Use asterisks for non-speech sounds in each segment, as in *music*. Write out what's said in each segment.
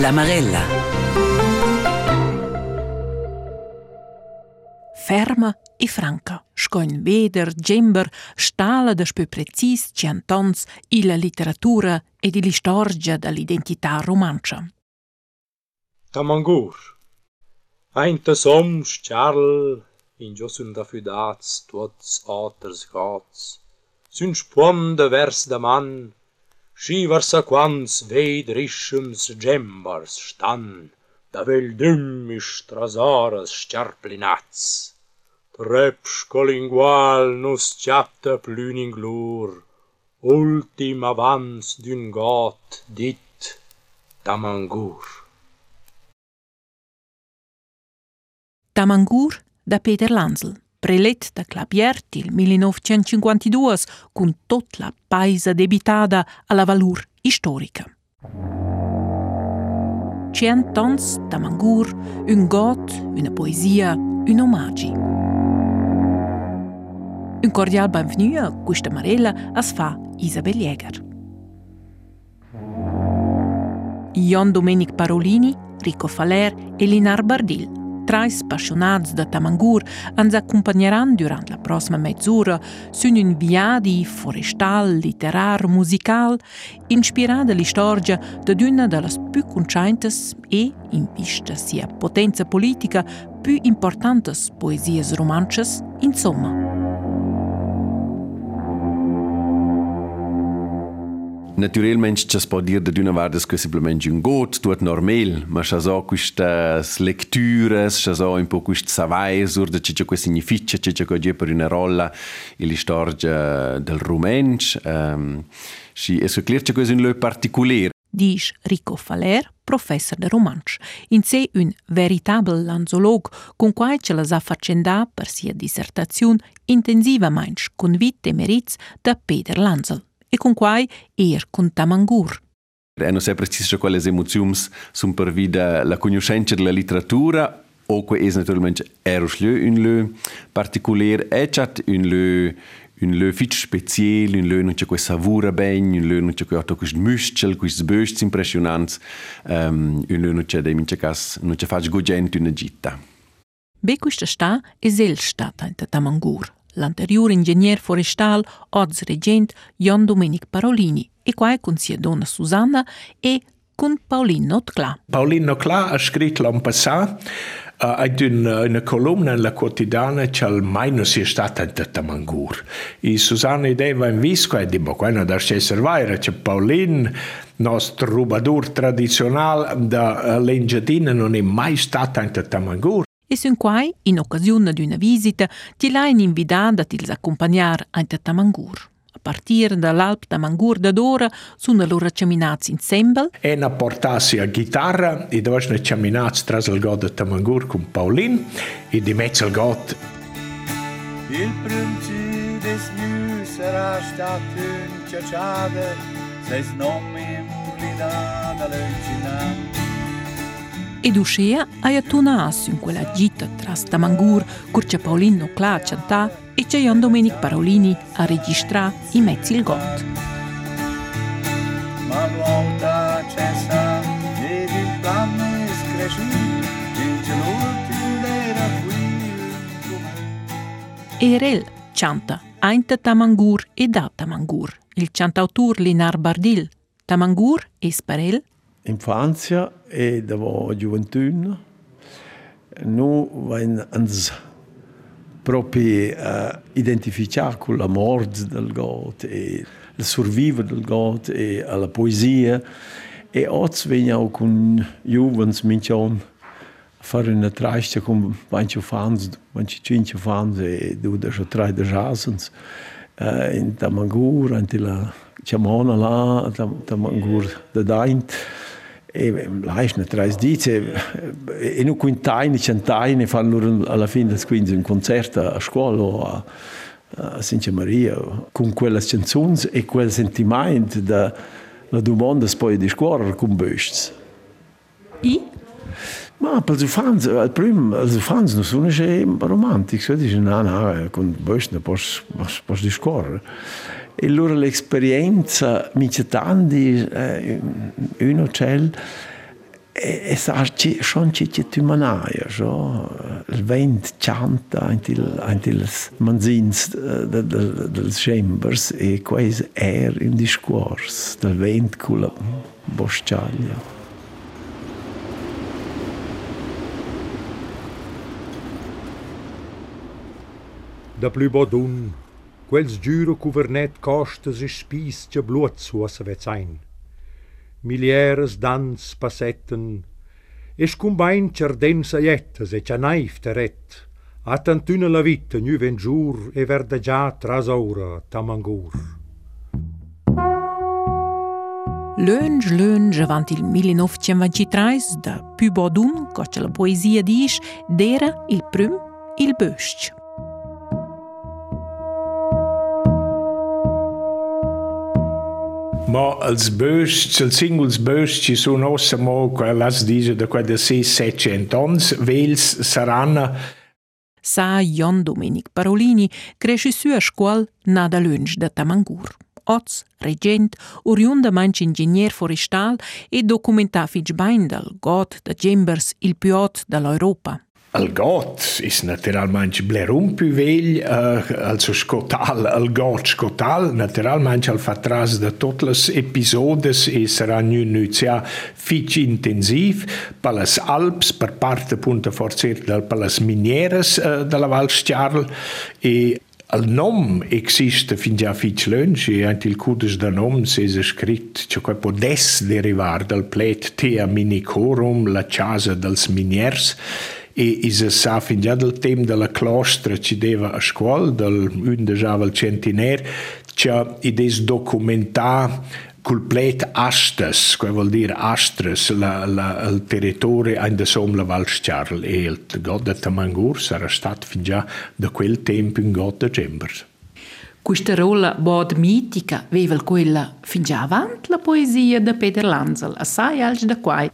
La Marella. Ferma e franca, scoin veder, gember, stala da spö precis ciantons i la literatura e di l'istorgia dall'identità romancia. Tamangur. Einta som Charl in jo sun da fudats tuots aters gats. Sun spon de vers da man, Shivarsakvans veidrishums gembars stan, da veldymmish trazaras shtjarplinats. Trepshkolingual nus tjapta plyninglur, ultim avans dyn gat dit Tamangur. Tamangur da Peter Lansel prelet da Clapier til 1952 con tot la paisa debitada alla valur historica. Cent tons Tamangur, un got, una poesia, un omaggi. Un cordial benvenu a questa marella as fa Isabel Jäger. Ion Domenic Parolini, Rico Faler e Linar Bardil trais passionats da Tamangur ens accompagneran durant la prossima mezz'ora sun un viadi forestal, literar, musical, inspirada l'istorgia d'una de las più conciantes e, in vista sia potenza politica, più importantes poesies romances, insomma. Naturalmente ci può dire da una parte che semplicemente un got, tutto normale, ma ci sono queste letture, ci sono un po' queste savai sur da ciò che significa, ciò che è per una rolla la storia del romanzo. Um, sì, è so chiaro che è un luogo particolare. Dice Rico Faler, professor de romanzo, in sé un veritable lanzolog con cui ce la sa faccenda per sia dissertazione intensivamente con vite merits da Peter Lanzel e con quai er con Tamangur. E non sempre sono quelle emozioni sono per vida la conoscenza della letteratura o che è naturalmente eroslö un lö particolare e chat un lö un lö fit speciale un lö non c'è questa savura ben un lö non c'è questo questo muscel questo böst impressionante um, un lö non c'è dei mince cas non c'è faz gogent una gitta Be questa sta è el stata in Tamangur l'anteriore ingegner forestal oz regent Jon Domenic Parolini e qua con sia donna Susanna e con Paulino Notcla. Paulino Notcla ha scritto l'anno passato uh, ad una, una columna nella quotidiana che al mai non sia stata in Tamangur. E Susanna ideva in visco e dice, quello da essere vero, c'è Paulino nostro rubadur tradizionale da uh, Lengiadina non è mai stata in Tamangur e sun quai, in occasione di una visita, ti l'hain invitata a accompagnar a Tamangur. A partire dall'Alp Tamangur da Dora sono loro camminati insieme. E na portassi a chitarra e dove sono camminati tra il god di Tamangur con Paulin e di mezzo il god. Il prunci des nu sarà stato un ciacciade, se snomi mulidada l'eucinante. Ed uscea a tunas in quella gita tra Stamangur, Curcia Paolino Cla a cantà e c'è Jan Domenic Parolini a registrare i mezzi il got. Ma volta cessa ed il plan è cresciuto, vince l'ultimo era qui. Erel canta Ainta Tamangur e da Tamangur. Il cantautor Linar Bardil. Tamangur e Sparel infanzia e davo gioventù. Nu vain ans propi uh, identificar con la morte del God e il survivere del God e alla poesia. E oggi veniamo con giovens minchon fare una traista con 20 fans, 25 fans e due da tre jasens uh, in Tamangur, in la Ciamona là, Tamangur da Daint e lasciano tre dice e non quintaini, centaini fanno loro alla fine del quindi un concerto a scuola o a, a Santa Maria con quelle canzoni e quel sentimento da la domanda poi di scuola con Bösts. I? Ma per i fans, al primo, i fans non sono romantici, dicono no, no, con Bösts non posso, posso di scuola. E allora l'esperienza, mi c'è tanti, eh, un hotel, e, sarci schon ci ci tu manaia so il vent chanta antil antils manzins de, de, dels chambers e quais er in discors del vent cula bosciaglia Da plü bodun, Quels dyre kuvernet costes e spis che bluts huosse vet sein. Milieres dans passetten, es cumbain cerden saiettes e cianaif teret, a tantuna la vita nu ven giur e verda già tras ora tamangur. Lunge, lunge, avant il 1923, da Pubodum, co ce la poezie dis, d'era il prüm, il bösc. Ma els börs, els singles börs ci sono ossa mo, las dice da qua da 600 ons, vels saranno Sa Jon Domenic Parolini cresce su a scuol nada lunch da Tamangur. Oz, regent, oriunda manch ingegner forestal e documenta fitch bain dal god da Gembers il piot dall'Europa. El got is naturalment Blerum più vell, eh, el seu escotal, el got escotal, naturalment el fa tras de tots els episodis i e serà un nucià fiig intensiv per les Alps, per part de punta forcer per les minieres eh, de la Val Xarl i e el nom existe fins a fiți i en el cudes de nom s'és escrit ce quai podes derivar del plet tea minicorum la casa dels miniers e is sa fin già del tem della clostra ci deva a scuola del undejava il centiner c'è ides documentar complet astes, que vuol dire astres, la, la, il territorio in de som la Val Charles e il god de Tamangur sarà stato fin già da quel tempo in god de Gembers. Questa rolla bod mitica aveva quella fin già avanti la poesia di Peter Lanzel, assai alge da quai.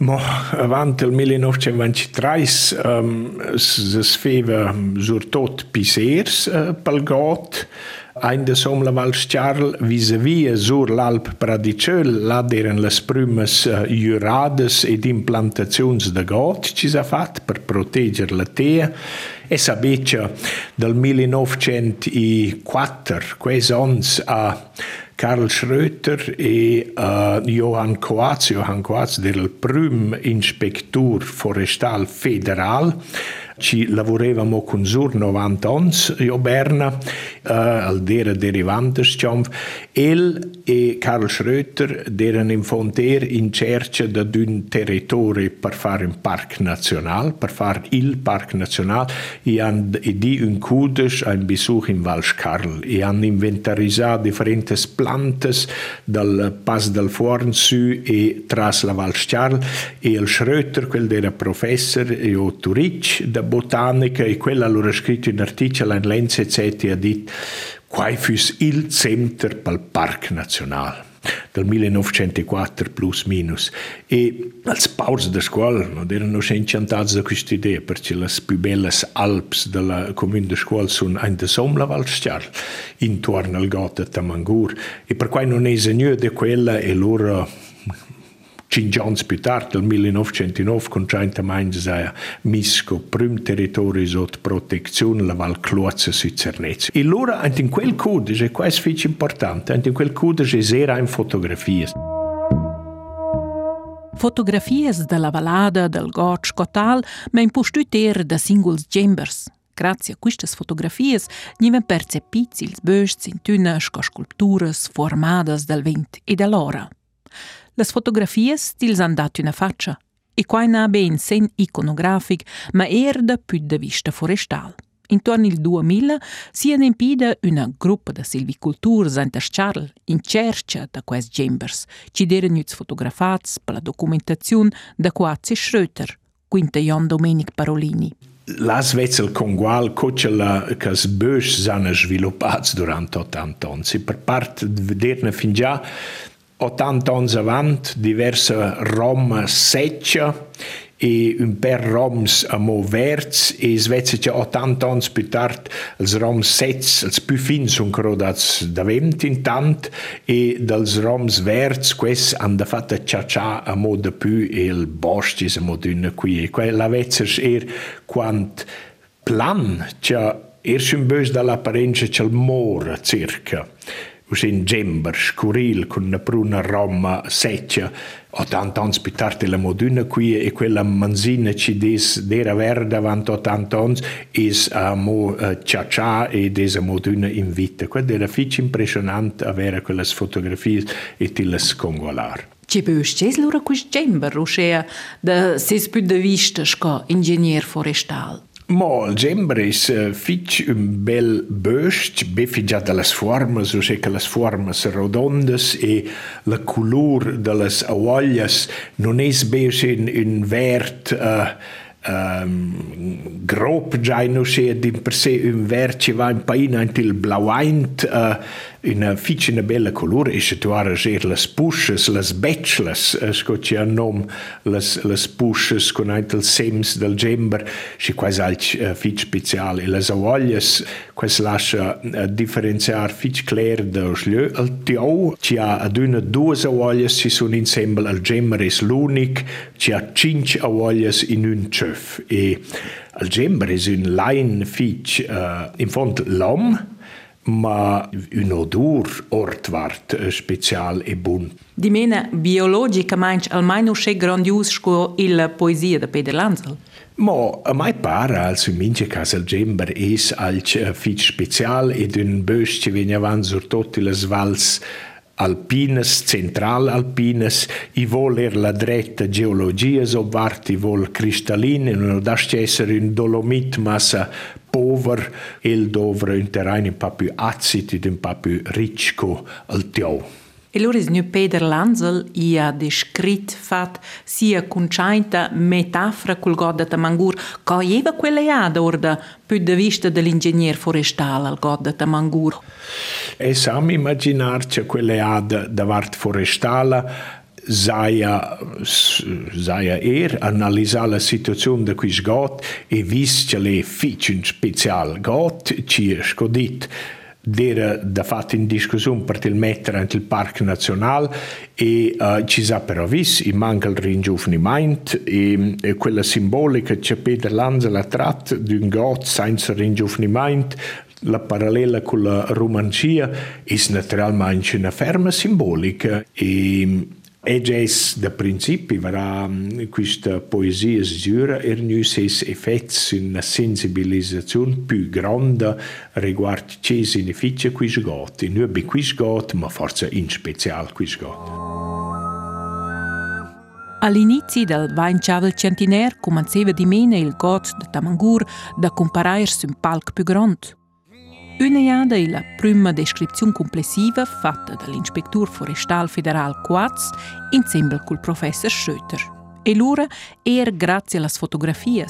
Il 1923 um, es feva sur tot pisers uh, pel got, ein de som la Val Charl vis-a-vis sur l'Alp Pradicel, là eren les prümes uh, jurades ed implantazions de got ci s'ha fat per proteger la tea. E sabetja del 1904 quais ons a Karl Schröter e uh, Johann Coaz, Johann Coaz del prim inspector forestal federal, ci lavoravamo con sur 90 ons, io Berna, uh, al dera derivantes, ciamf, el e Karl Schröter deren in fonter in cerca da d'un territorio per fare un parc nazional, per fare il parc nazional, e, han, di un cudes ein Besuch in Val Scarl, e hanno inventarizzato differenti plantes dal Pas del Forn su e tras la Val Scarl, e il Schröter, quel era professor e o Turic da botanica, e quella allora scritto in articolo in Lenz, eccetera, ha detto quai fus il center pel Parc Nacional del 1904 plus minus. E als paus de scuola non erano encantati da questa idea perché le più belle Alps della comune de scuola sono in de Somla Valstial intorno al Gotha Tamangur e per cui non è esegno di quella e loro Anni più tardi, nel 1909, congiuntamente si misco prim territorio sotto protezione la Val Cluazza su Cernezzo. E allora, in quel codice, questo è importante, in quel codice c'era in fotografie. Fotografie della vallada del Gorge Cotal, ma in postuter da singles Chambers. Grazie a queste fotografie niven percepiti ils bösts in tünes co sculpturas formadas del vent e dell'ora. Las fotografies tils han dat una faccia, e quai na ben sen iconografic, ma er da püt de vista forestal. Intorno il 2000 si è impida una gruppa da silviculturs in Charles in cerca da quest Chambers, ci deren nüz fotografats per la documentazione da Quazzi Schröter, quinta Jon Domenic Parolini. Las vezzel con qual cocciala che sbösch s'hanno sviluppats durant 80 anni. Per parte di vederne fin già 80 anni avanti diversa Roma seccia e un per roms a mo verts e svezia che 80 anni più tardi els roms sets els più fin sono crodats da vent intant. E dels roms verts quest han da fatta ciaccia a mo de più e il boschi a mo d'una qui. E quella vezza er quant plan che er schon bös dall'apparenza c'è il mor circa usin gember, scuril, con una pruna roma seccia, 80 anni più tardi la moduna qui e quella manzina ci des dera verde avanti 80 anni is a mo uh, cia cia e desa moduna in vita. Quello era fici impressionante avere quelle fotografie e ti le scongolar. Ci bösces lura quis gember, uscea da ses più de vista sco ingegner forestal. Mol gembre és eh, fich un bel bösc, befitjat a les formes, o sigui que les formes rodondes i e la color de les aolles no és bé un, un verd eh, um, grob se di per sé un vert ci va in paina il blauaint uh, in fitch una bella colore e se tu arranger las pusches, las betchles, sco ci han nom las, las pusches con il sems del gember, ci quasi alc uh, fitch special e las aguaglias quas lascia uh, differenziar fitch cler da slö al tiau ci ha aduna duas aguaglias ci sono insieme al gember es l'unic ci ha cinc aguaglias in un golf e al gembre un line fich uh, äh, in fond l'om ma un odur ortwart äh, uh, special e bun. Di mena biologica manch almeno sche grandius sco il poesia da Peter Lanzel. Mo, a mai para, als in mince cas el gember es als uh, fich special ed un bösce venia van sur tutte le svals alpines, central alpines, i vol er la dretta geologia obvart, i vol cristalline, non dasce essere un dolomit massa pover, il dovre un terreno un po' più acido ed un po' più ricco al tiò. E allora is nu Peter Lanzel ha descrit fat sia conchainta metafora col god da Tamangur ca ieva quella iada orda più da vista dell'ingegner forestale al god da Tamangur. E sam immaginarci quella iada da vart forestale saia, saia er analizzare la situazione di questo got e visto che le fiction special got ci è scodit era da fatto in discussione per il mettere anche il Parco Nazionale e uh, ci sa però visto, manca il ringiovanimento e, e quella simbolica che Peter Lanza ha tratto di un got senza ringiovanimento la parallela con la romancia è naturalmente una ferma simbolica e e già da principi verrà questa poesia giura er nu ses effets una sensibilizzazione più grande riguardo che significa questo got. E non per questo got, ma forse in speciale questo got. All'inizio del Weinchavel Centenaire cominciava di meno il got di Tamangur da compararsi un palco più grande. Una jada è la prima descrizione complessiva fatta dall'Inspector Forestal Federal Quaz insieme col professor Schröter. E l'ora era grazie alle fotografie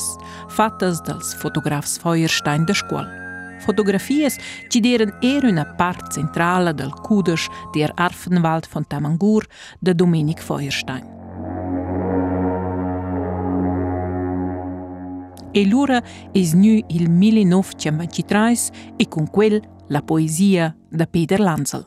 fatte dal fotografs Feuerstein der scuola. Fotografie ci erano era una parte centrale del Kudesch der Arfenwald von Tamangur de Dominik Feuerstein. E l'ora è nu il 1923 e con quel la poesia da Peter Lanzel.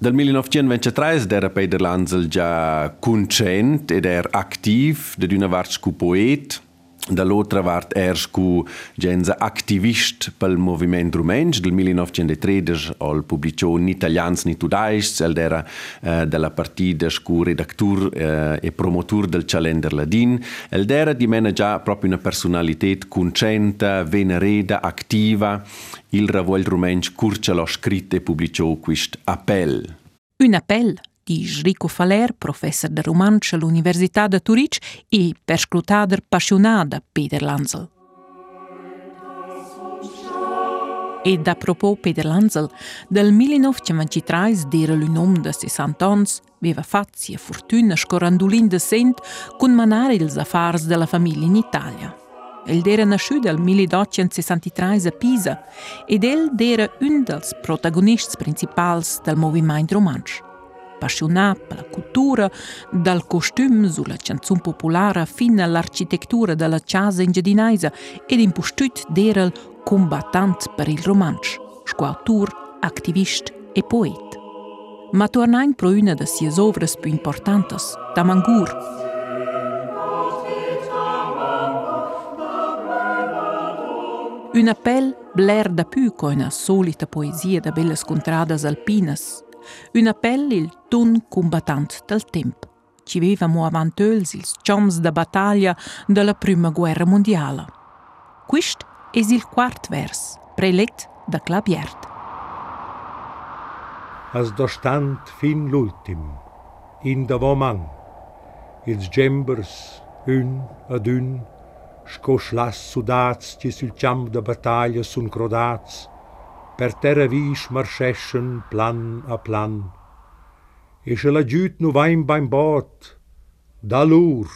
Dal 1923 era Peter Lanzel già conscient ed era attiv ed una vartscu poet Dall'altra part ers cu genza activist pel moviment rumensch del 1913 al publicò ni italians ni tudaists el era eh, della partida cu redactur eh, e promotur del calender ladin el era di mena già proprio una personalitet concenta, venereda, activa il ravoil rumensch curcia lo scritto e pubblicò quist appell. Un appell dice Rico Faler, professor de romansch all'Università de Zurich e perscrutader passionada Peter Lanzel. E da propos Peter Lanzel, del 1923 d'era l'unom de 60 ans, aveva fatto sia fortuna scorandulin de sent con manare ils affars della famiglia in Italia. El era nasciuto nel 1863 a Pisa ed el era un dels protagonisti principali del movimento romansch. Appassionat per la cultura, dal costume sulla canzone popolare fino all'architettura della casa ingedinaisa ed impostut d'era il combattant per il romanzo, squautur, attivist e poet. Ma tornain pro una de sies ovras più importantes, Tamangur, Un appel bler da più co una solita poesia da belle contradas alpinas. Un appel il ton combattant del tempo. Ci vevamo avant els ils chums da battaglia della Prima Guerra Mondiale. Quist es il quart vers, prelet da Clabiert. As do stand fin l'ultim, in da man, ils gembers, un ad un, scoslas sudats ci sul ciam da battaglia sun crodats, per terë vish mërsheshën plan a plan. Ishe la gjytë në vajmë bajmë batë, dalur,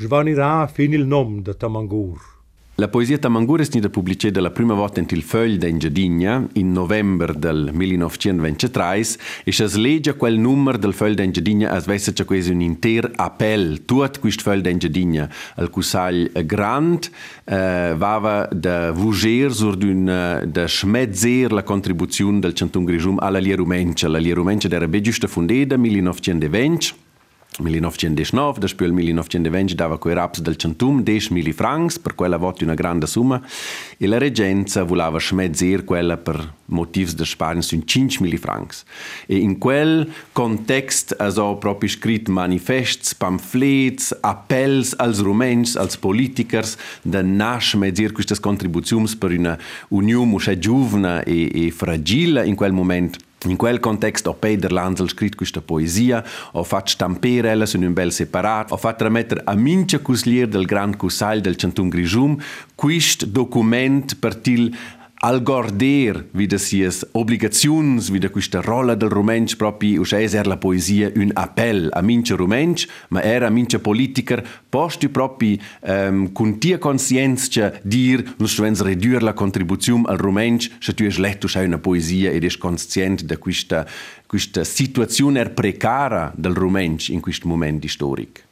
zhvanira finil nom de tamangur. La poesia Tamangur è stata pubblicata la prima volta nel Fögl d'Engiadinha in novembre del 1923 e si legge quel numero del Fögl d'Engiadinha as vesse c'è quasi un inter appell tut questo Fögl d'Engiadinha al Cusagl Grand eh, vava da vuger sur d'un da schmezzer la contribuzione del Centun Grisum alla Lia Rumencia. La Lia Rumencia era be giusta fundata 1920 1919, da il 1920 dava quei raps del centum 10.000 francs, per quella volta una grande summa, e la reggenza voleva schmezzer quella per motivi di sparen su 5.000 francs. E in quel context also proprio scritto manifests, pamphlets, appells als rumens, als politikers, da nasce schmezzer queste contribuzioni per una unione giovane e, e fragile in quel momento in quel contesto ho Peter Lanzel scritto questa poesia, ho fatto stampare ella su un bel separato, ho fatto rimettere a mince cuslier del Gran Cusal del Centun Grisum questo documento per il al gorder wieder sies obligaziuns wieder questa rolla del romensch propi usces er la poesia un appell. A mince romensch ma era a mince politiker posti propi um, con tia conscienza dir nus stuvens redur la contribuzium al romensch se tu es letto sai una poesia ed es conscient da questa questa situazione er precara del romensch in questo momento storico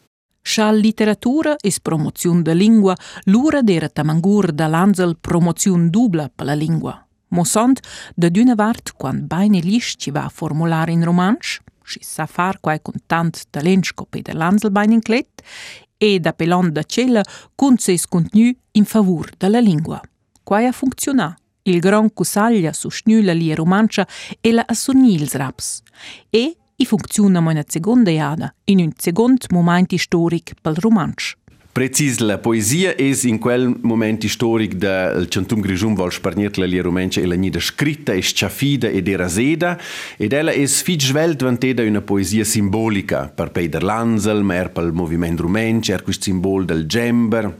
Scha literatura es promoziun da lingua, l'ura d'era tamangur da l'anzel promoziun dubla per la lingua. Mosont, da d'una vart, quan baine lisch ci va a formular in romansch, si sa far quai con tant talent scope da l'anzel bain in clet, e da pelon da cella cun ses contenu in favur da la lingua. Quai a funzionà. Il gran cusaglia susnü la lia romancia e la assonì ils raps. E i funziona mo una seconda iada, in un second moment storic pel romansch. Precis, la poesia es in quel moment storic da il Centum Grisum vol sparniert la lia romancia e la nida scritta e sciafida ed era seda ed ella es fig svelt vanteda una poesia simbolica per Peter Lanzel, mer pel moviment romansch, er quist simbol del gember,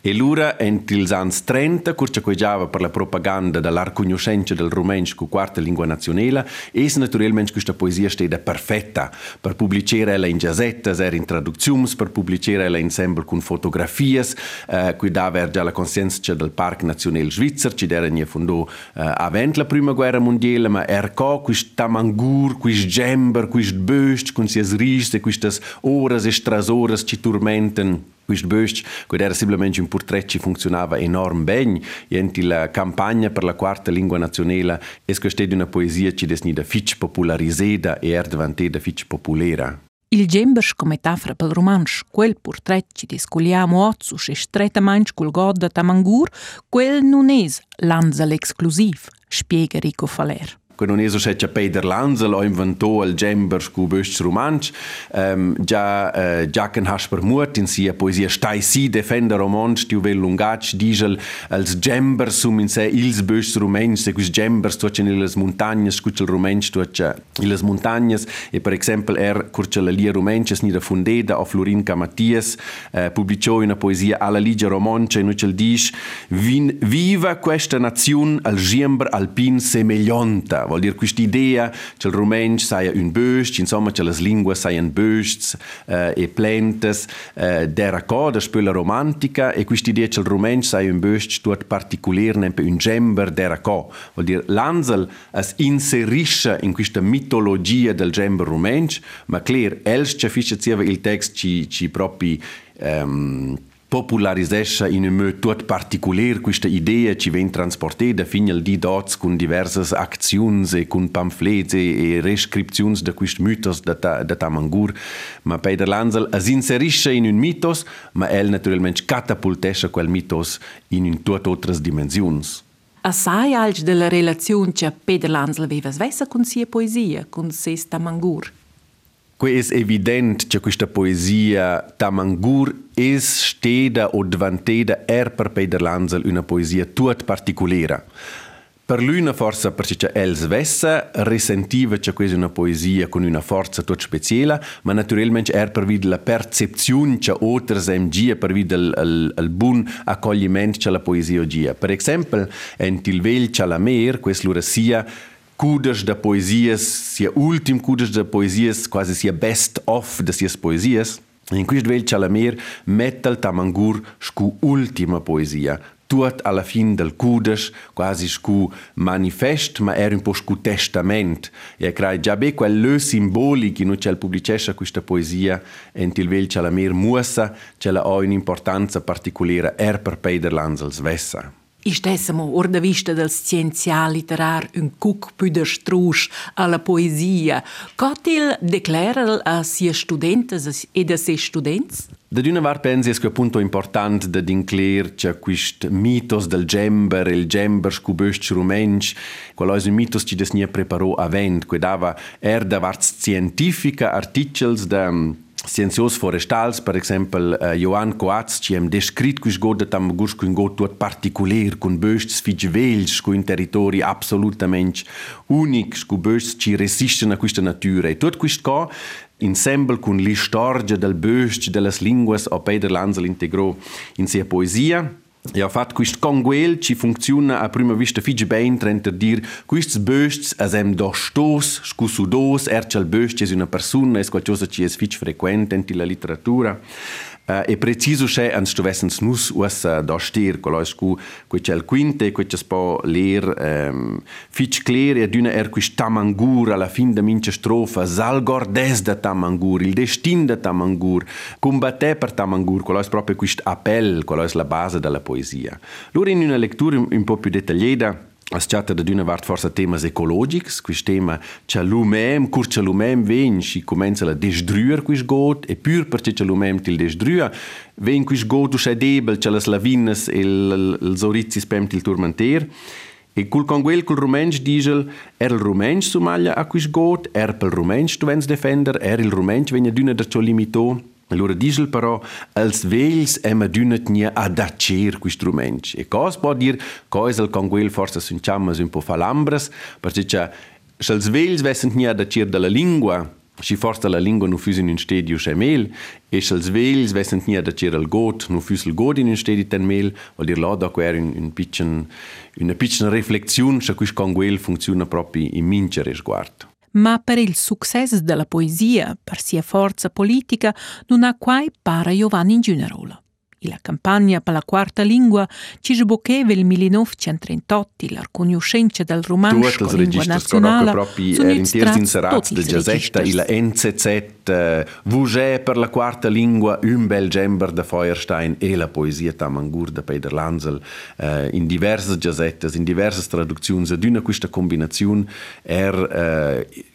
E l'ura ent ils ans 30, curcia quegiava per la propaganda dell'ar cognoscenza del rumensch cu quarta lingua nazionale, es naturalmente questa poesia steda perfetta. Per pubblicare in giazettas, er in traduziums, per pubblicare ensemble con fotografias, eh, qui dava già la conscienza del Parc Nazionale Svizzer, ci era fondò eh, avent la prima guerra mondiale, ma er co quist tamangur, quist gember, quist böst, con sias ris e quistas oras e strasoras ci turmenten Questo böst, quid era semplicemente un portretto che funzionava enorm bene, e la campagna per la quarta lingua nazionale è questa una poesia che è da fitch popolarizzata e è diventata fitch popolare. Il gembers come metafora pel romansch, quel portret ci desculiamo ozzus e strettamente col god da Tamangur, quel non è l'anzel exclusiv, spiega Rico Faler. Quando non eso c'è Peter Lanzel o inventò il gember scu bösch romansch, um, già uh, Jacken Hasper Mut in sia poesia stai si defender romansch di vel lungac digel als gember sum in se ils bösch romansch se quis gembers tu in les montagnes scu il romansch tu in les montagnes e per esempio er curce la lia romansch ni da fundeda o Florin Camatias uh, pubblicò una poesia alla ligia romansch in ucel dis viva questa nazione al gember alpin semeglionta Vuol dire questa idea che il romansch sia un böst, insomma che le lingue siano bösts eh, e plentes, eh, dera coda spöla romantica e questa idea che il romansch sia un böst tut particolare un gember dera co. Vuol dire l'Ansel es inserisce in questa mitologia del gember romansch, ma clear, els che fisce il text ci, ci propri um, popularisesce in un modo tutto particolare questa idea ci viene trasportata fino al di dots con diverse azioni e con pamfleti e rescrizioni di questi mitos da, ta, da Tamangur ma Peter Lanzel es inserisce in un mitos? Ma el naturalmente catapultesce quel mitos in un tutte altre dimensioni Assai alc della relazione che Peter Lanzel aveva svessa con sia poesia, con ses Tamangur. Que è evidente che questa poesia Tamangur è stata o diventata er per Peter Lanzel una poesia tut particolare. Per lui una forza perché els vessa risentiva che questa è una poesia con una forza tut speciale, ma naturalmente er per vide la percezione che oltre MG per vide il, il, il buon accoglimento che la poesia oggi. Per esempio, in Tilvel Chalamer, questo sia cudas da poesias, sia ultim cudas da poesias, quasi sia best of da sias poesias. In questo vel Chalamer mette il tamangur scu ultima poesia, tut alla fin del cudas, quasi scu manifest, ma era un po' scu testament. E crai già be quel lö simbolico in cui pubblicesce questa poesia, en il vel Chalamer muassa, ce la ha un'importanza particolare er per Peter Lanzels vessa. Istessimo or da vista del scienzial literar un cuc püder strusch alla poesia. Cotil declara a sia studentes ed a ses students? Da d'una var pensi che è punto importante da incler che quist mitos del gember, il gember scuböst rumensch, quello è un mitos ci des nie preparò avent, que dava er da varz scientifica articles da ciențioși forestali, per exemplu Ioan eh, Coats, ci am descrit cu șgodă tam gur cu îngot tot particular, cu băști sfici velci, cu un teritoriu absolutamente unic, cu băști ci resistă la questa natura. E tot questo insemble con l'istorgia del bösch, delle lingue, o Peter Lanzel integrò in sia poesia, E ho fatto questo con quel che funziona a prima vista fige ben, trenta dir, questo böst, asem dostos, scusudos, erce al böst, è una persona, è qualcosa che è fige frequente in la letteratura. E preciso c'è ans stovessens nus ussa da stir, quello è scu, que c'è il quinte, que c'è spo ler, um, fitch cler e d'una er quist tamangur alla fin da mince strofa, salgor des da tamangur, il destin da tamangur, combatte per tamangur, quello è proprio quist appel, quello è la base della poesia. Allora in una lettura un, un po' più dettagliata, Es chatta da d'una vart forsa temas ecologics, quis tema cha lumem, cur cha lumem ven, si comenza la desdruer quis got, e pur perché cha lumem til desdruer, ven quis got usce debel, cha las lavinas e els orizzis pem til turmanter, e cul conguel cul rumensch digel, er il rumensch sumaglia a quis got, er pel rumensch tu vens defender, er il rumensch venia d'una da ciò limito, Allora dice però, als vels emma dünnet nie a dacer qui struments. E cos può dir, cos al con quel forse sun chammas un po falambras, perché c'è, se als vels vessent nie a dacer dalla lingua, si forse la lingua non fusi in un stadio c'è mel, e se als vels vessent nie a dacer al got, non fusi il got in un stadio ten mel, vuol dir là da quer un, un piccin, una piccina riflexione, se qui con quel funziona proprio in mincere sguardo. Ma per il successo della poesia, per sia forza politica, non ha quai para Giovanni in generale. La campagna per la quarta lingua ci sboccheva il 1938, la conoscenza del romanzo con lingua nazionale sono inters inserats de Giasetta la uh, Vugè per la quarta lingua un bel gember de Feuerstein e la poesia Tamangur de Peter Lanzel uh, in diverse Giasettas, in diverse traduzioni ed una questa combinazione er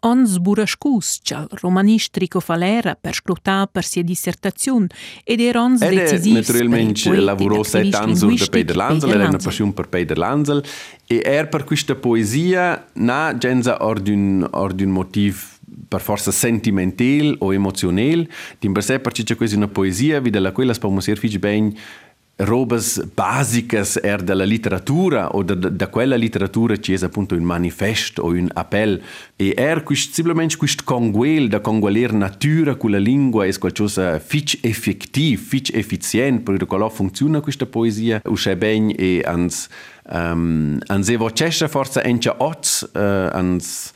Ons Burascus, c'è il romanist Rico Falera per scrutare per sia dissertazione ed era ons decisivo. Naturalmente lavorò sette anni su Peter Lanzel, era una passione per Peter Lanzel e er per questa poesia na genza ordin ordin motiv per forza sentimental o emozional, din per sé perché c'è quasi una poesia, vi della quella spamo ser fich ben robes basicas er della letteratura o da, da quella letteratura ci è appunto un manifesto o un appel e er quist simplemente quist conguel da congualer natura con la lingua è qualcosa fich effettiv, fich effizient per quello funziona questa poesia usce ben e ans um, ans evocesce forza encia oz uh, ans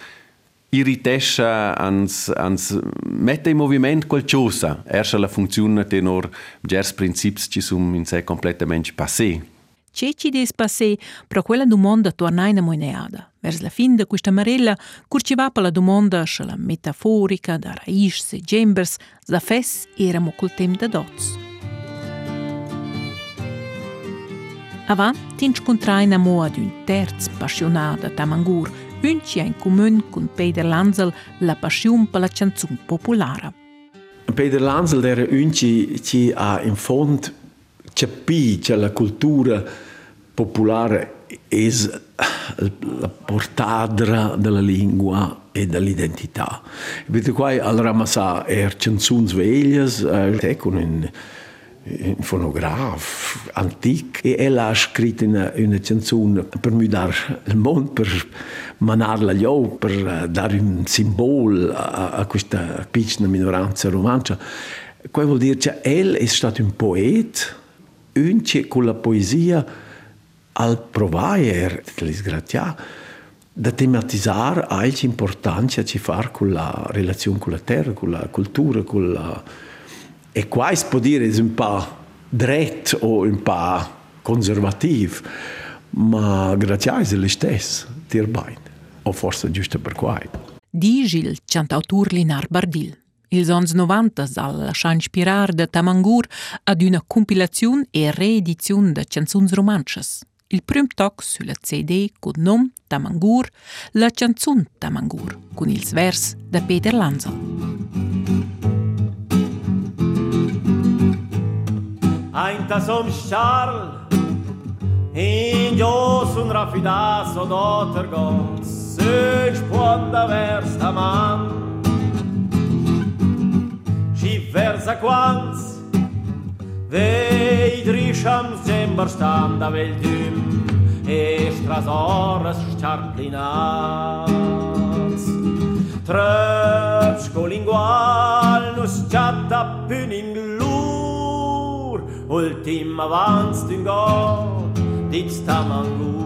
irritescha ans, ans mette in movimento qualcosa. Erst la funzione tenor gers princips ci sum in sé completamente passé. C'è ci des passé, però quella domanda torna in moineada. Vers la fin de questa marella, curciva per la domanda la metaforica da raisch e gembers, za fes eramo col tem da dots. Avant, tinc contraina mo ad un terz passionata tamangur, Ünci in comune con Peter Lanzel la passione per la canzone popolare. Peter Lanzel era Ünci ci ha in fondo capito la cultura popolare è la portadra della lingua e dell'identità. Vedete qua al Ramasa er canzoni veglie, eh, con un un fonograf antic e ella ha scritto una, una canzone per mudare il mondo, per manarla agli occhi, per dare un simbolo a, a questa piccola minoranza romancia. Questo vuol dire che ella è stato un poeta, un che con la poesia al provare di sgraziare da tematizzare anche l'importanza che fa con la relazione con la terra, con la cultura, con la e qua si può dire è un po' dretto o un po' conservativo, ma grazie è lo stesso, dirbai, o forse giusto per questo. Dice il cantautore Linar Bardil. Ils anni 90 s'ha lasciato ispirare da Tamangur ad una compilazione e reedizione di canzoni romances. Il primo toc sulla CD con nome Tamangur, la canzone Tamangur, con il vers da Peter Lanzel. Ainta som Charles In jo sun rafidas Sëch puan vers ta man Ci versa quans Vei drisham zembar stam da vel dym E strazoras sharplinats Tröpsko lingual nus chatta pyning lur. Ultima vans dyn god Dits tamangur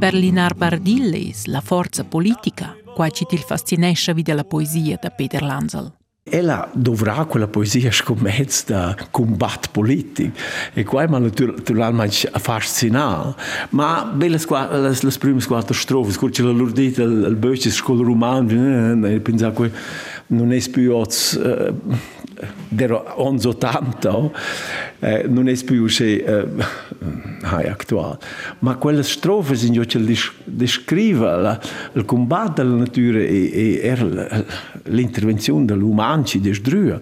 Per Linar Bardilles, la forza politica, qua ci ti fascinesce vide la poesia da Peter Lanzel. Ella dovrà quella poesia scommessa da combatto politico. E qua è naturalmente affascinante ma belle le, le prime quattro strofe scorci la lurdita il böce scuola romano e pensavo che non è più eh, der 80 eh, non è più se eh, attuale ma quelle strofe jo che descrive la, il combatto della natura e, e l'intervenzione dell'umano ci distrugge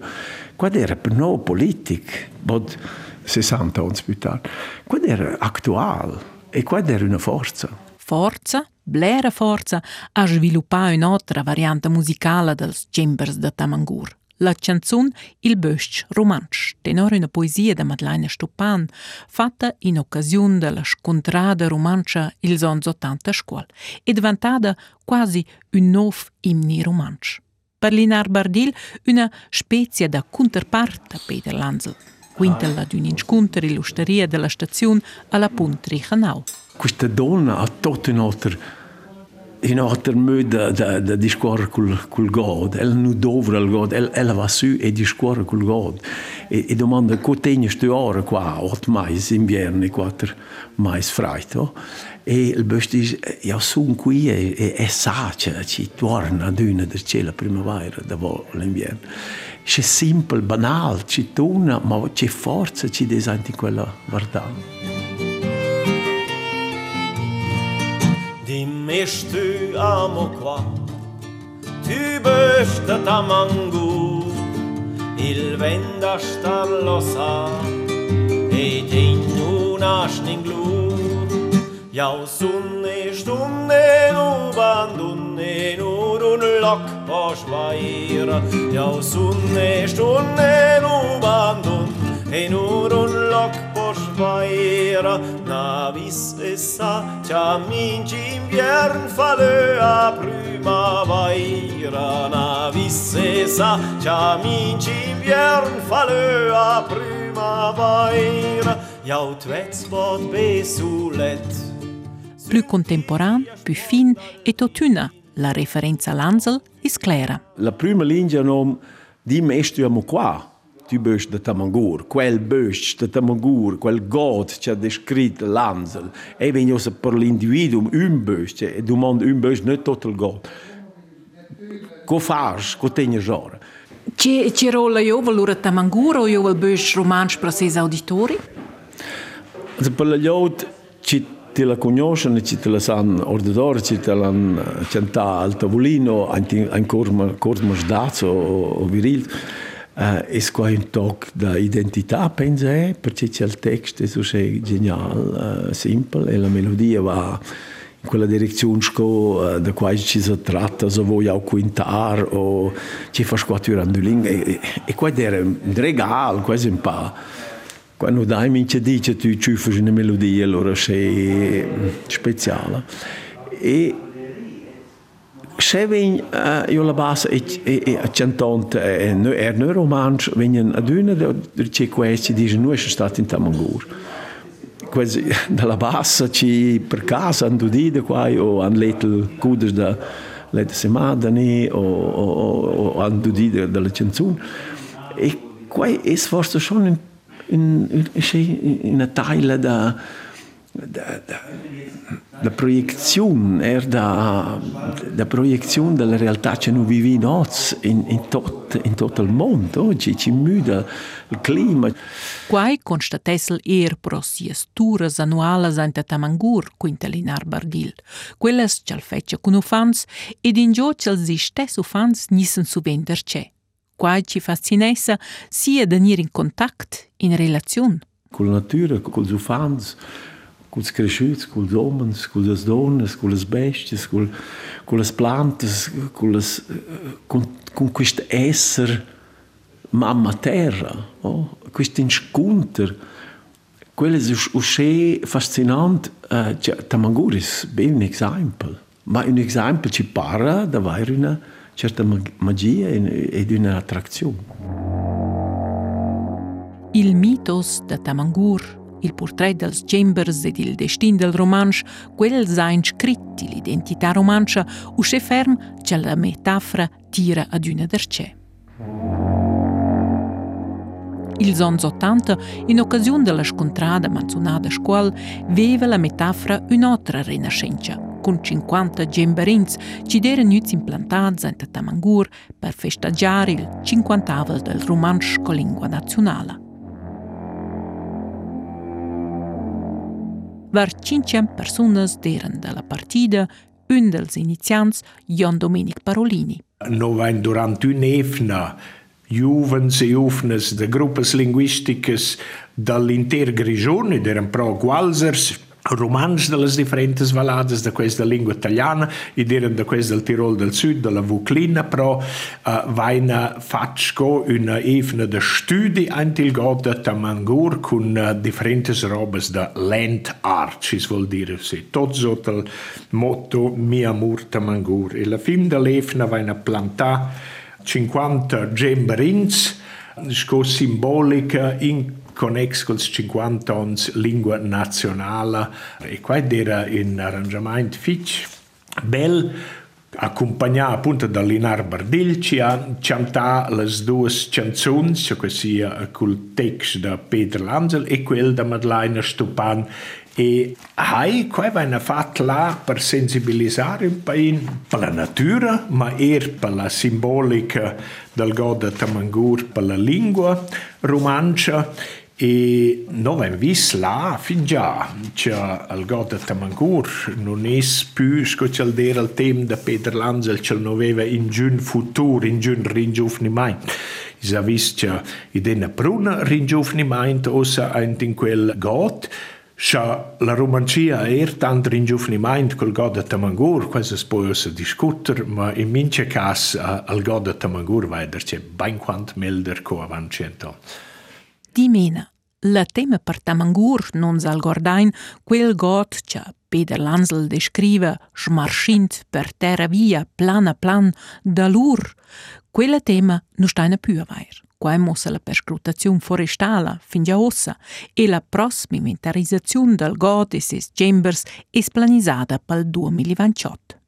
qua era? Per noi politica bod 60 anni più tardi qua era attuale e qua era una forza? Forza? Blera forza a sviluppare un'altra variante musicale dels Chambers de Tamangur. La canzone Il Bösch Romansch, tenore una poesia da Madeleine Stupan, fatta in occasione della scontrada romancia ils anni 80 a scuola e diventata quasi un nuovo imni romansch. Per Linar Bardil una specie da counterpart a Peter Lanzel. Quintella d'un incontro illusteria della stazione alla Punt Richanau. Questa donna ha tutto un altro in alter modo da, da discorrere col, col God. Ella non dovra il God, ella, ella va su e discorre col God. E, e domanda, come tieni queste ore qua, otto mais inverno e quattro mais freito? E il bus dice, io sono qui e, e, e sa che ci torna ad una del cielo primavera, dopo l'inverno. C'è semplice, banale, ci torna, ma c'è forza, ci desenti quella guardare. Dimmești amokwa Tyböstä tamangu Il venda stallosa Ei tinnu nashning glur Iau sunne și dunne, nu bandunne, nu un loc poș vairă. Iau sunne și nu bandun, ei nu un loc poș vairă. Na vis essa, te-am invern, fale a primavera. Na vis essa, te-am invern, fale a primavera. Iau tweț pot pe sulet, Più contemporaneo, più fin e totuna, la referenza all'Ansel è clara. La prima linea non di mestiamo qua. Tu bist de Tamangur, quel bist de Tamangur, quel God che ha descritto l'Ansel. E vengono per l'individuo un bist, e domanda un bist, non tutto il God. Co fas, co tegni ora? Ci, ci rola io valore Tamangur o io il bist romansch per ses auditori? Also per altri ci ti la conoscono e ci te la sanno ordinare, ci te l'hanno cantata al tavolino, ancora ancora sdazzo o, o viril. Uh, è qua un tocco di identità, penso, eh, perché c'è il testo, è geniale, uh, semplice, e la melodia va in quella direzione uh, da cui ci si tratta, se vuoi auch quintare o ci fa squattare un e, e qua era un regalo, quasi un po' quando dai mi dice tu ci fai una melodia allora sei speciale e se vin uh, io la base e e, e cantante e no er no romansch venien ad una de ci questi dice noi è stato in Tamangur quasi *laughs* dalla bassa ci per casa ando di de qua o an little kudes da lette semadani o o o ando di della canzone e qua è forse schon in, in, in een tijl da, da, da proiezione, er da, da proiezione della realtà che noi viviamo in, in, tot, in tutto il mondo. Oggi ci muda il clima. Quai constatessel er pro sies turas annualas ante Tamangur, quinta Linar Bardil. Quelles c'al feccia con ufans ed in gio c'al si stes ufans nissen su vender c'è quai ci fascinessa sia venire in contatto, in relazione. Con la natura, con gli ufans, con i cresciuti, con gli uomini, con le donne, con le bestie, con, con le piante, con, con, con questo essere mamma terra, oh? questo incontro. Quello è fascinante. Uh, Tamanguris è un esempio, ma un esempio ci parla di avere una certa magia ed un'attrazione. Il mitos de Tamangur, il portrait dels Chambers ed il destin del romansch, quel sein scritti l'identità romancia, usce ferm che la metafora tira ad una derce. Il anni 80, in occasione della scontrada manzonada a scuola, veva la metafora un'altra rinascenza, con 50 gemberins ci erano implantati in Tamangur per festeggiare il 50 del romansch con lingua nazionale. Var 500 persone erano della partita, un dels inizianti, Jan Domenic Parolini. Noi durante un'efna juvens e juvnes de gruppes linguisticas dall'intera regione, erano pro qualsers, romans delle differenti valades da questa lingua italiana ed erano da questa del Tirol del Sud, della Vuclina, però uh, vaina faccio una evna de studi antil goda tamangur con uh, differenti robes da land art, ci vuol dire sì. Tot sotto il motto mi amor tamangur. E la fin dell'evna vaina plantà 50 gemberins, sco simbolica in connex con 50 ans lingua nazionale e qua era un arrangiamento fitch bel accompagnato appunto da Linar Bardil ci ha cantato le due canzoni cioè sia col testo da Peter Lanzel e quel da Madeleine Stupan. E hai qua viene fatto là per sensibilizzare un po' per la natura ma er per la simbolica del god Tamangur per la lingua romancia e noi abbiamo visto là fin che il god Tamangur non è più scoccial dire il tema di Peter Lanzel che non aveva in giun futuro, in giun ringiovnimento. Si è visto che in una pruna ringiovnimento ossa in quel god Scha la romancia er tant ringiufniment col god de Tamangur, questo si può discutere, ma in mince cas uh, al god de Tamangur veder c'è ben quant milder co avanti cento. Di mena, la tema per Tamangur non zal gordain quel god che Peter Lansel descrive smarschint per terra via plan a plan da lur, quella tema non sta in più a vair. Qua mossa la perscrutazione forestale fin già ossa e la prossima inventarizzazione del God e ses chambers è planizzata per il 2028.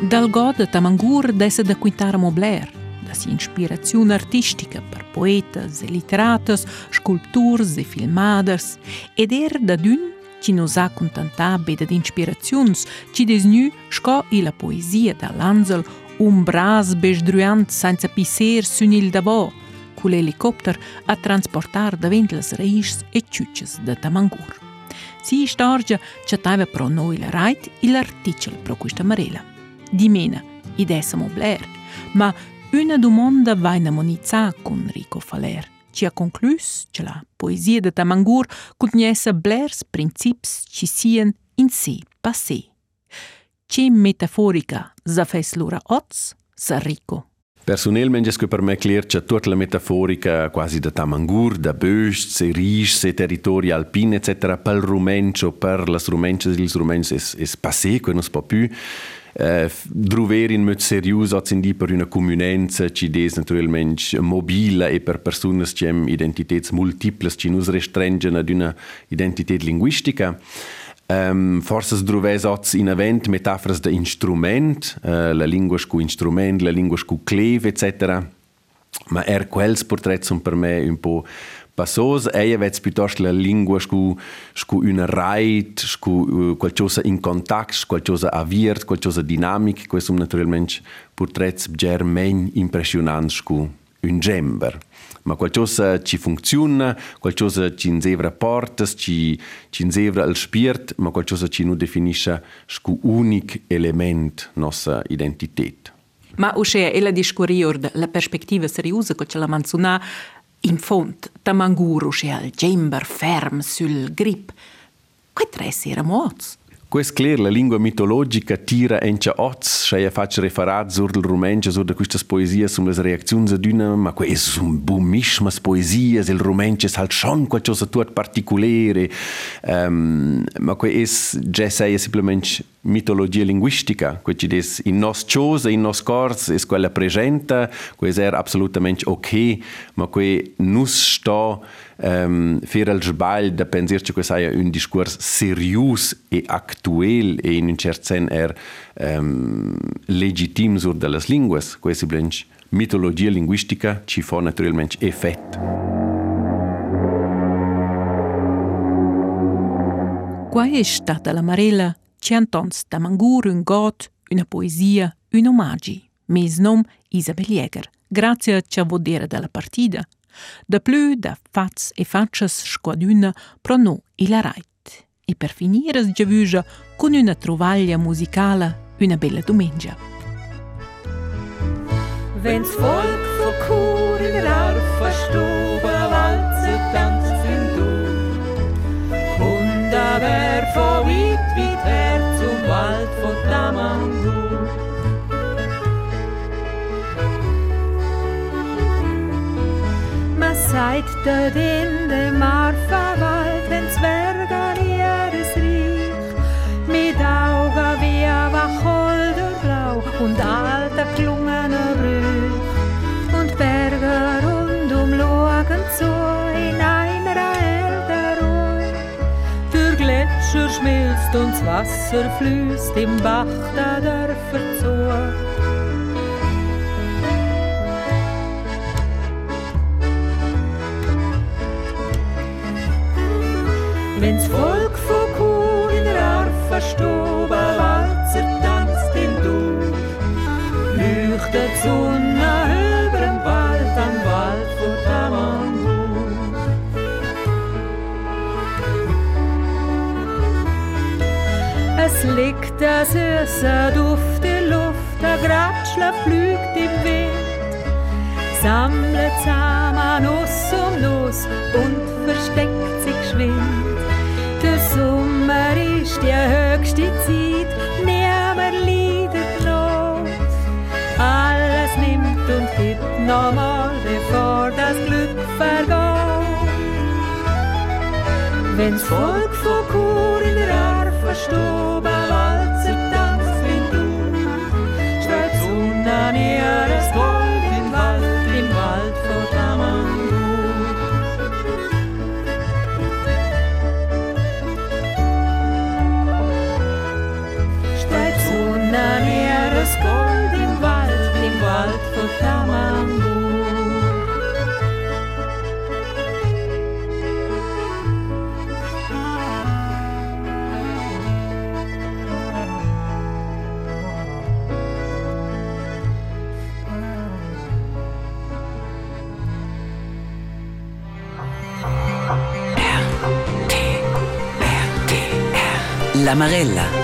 Dal God Tamangur desse da quintare Mobler, da si ispirazione artistica per poetas e literatas, sculpturs e filmaders, ed er da d'un ci nos ha contentat beda d'inspiraziuns, ci desnu sco i la poesia da l'Ansel un bras besdruant senza pisser sun il davò, cu l'elicopter a transportar davent las reischs e ciucces da Tamangur. Si storgia chattava pro noi la rait e l'articel pro questa marela. Di mena, id essamo bler, ma una domanda va in amonizza con Rico Faler ci ha conclus che la poesia de Tamangur contiesse blers princips ci sien in sé passé. Che metaforica za fes lura oz, sa rico. Personalmente è per me chiaro che tutta la metaforica quasi da Tamangur, da Bösch, se Risch, se territori alpini, eccetera, per il rumencio, per le rumences, il rumencio è, è che non si può più. Uh, druver in mod serius hat in die per una comunenza ci des naturalmente mobile e per persone che hanno identità multiples ci nus restringen ad una identità linguistica. Um, forse druves oz in avent metaforas de instrument, uh, la lingua scu instrument, la lingua scu cleve, etc. Ma er quels portrets sono per me un po' passos ei avets piuttosto la lingua scu scu una reit scu uh, qualcosa in contact qualcosa aviert qualcosa dinamic questo naturalmente portrets germain impressionant scu un gember. Ma qualcosa ci funziona qualcosa ci insevra portas ci ci insevra il spirit ma qualcosa ci nu definisce scu unic element nostra identità ma uscè e la discurir la perspectiva seriosa che ce la manzuna in font, tamanguro e al gember ferm sul grip. Quei tre era moz. Quest clear la lingua mitologica tira encha oz, schei fac referat sur del rumenche sur de quistas poesias sum les reacziuns adüna, ma que es un bumischmas poesias, il rumenche halt schon qualcosa tuat particulare, um, ma que es già sei simplement mitologia linguistica, que ci des in nos chose, in nos cors, es quella presenta, que es er absolutamente ok, ma que nus sto um, fer el sbagl da pensar che è un discorso serius e actuel e in un certo senso er um, legitim sur de las linguas, blanche mitologia linguistica ci fa naturalmente effetto. Qual è stata la marella che antons da mangur un got, una poesia, un omaggi, mes nom Isabel Jäger, grazie a ci vodere dalla partita. Da plü da fats e faccias squaduna pro no e la rait. E per finire sgiavuja con una trovaglia musicale una bella domenica. Wenn's Volk vor Kur in Raufa Stube walze tanzt in du Und da wär vor Wald von Tamangu seit der in dem Marfawald den Zwergen ihres Reich mit Augen wie Wacholderblau und alter Gletscher schmilzt und das Wasser fließt im Bach der Dörfer zu. Wenn's Volk der süße Duft in Luft, der Gratschler fliegt im Wind, sammelt zusammen Nuss um Nuss und versteckt sich geschwind. Der Sommer ist die höchste Zeit, niemand leidet Not. Alles nimmt und gibt nochmal, bevor das Glück vergeht. Wenn's Volk von Chur in der Arfe stoben, La Marella.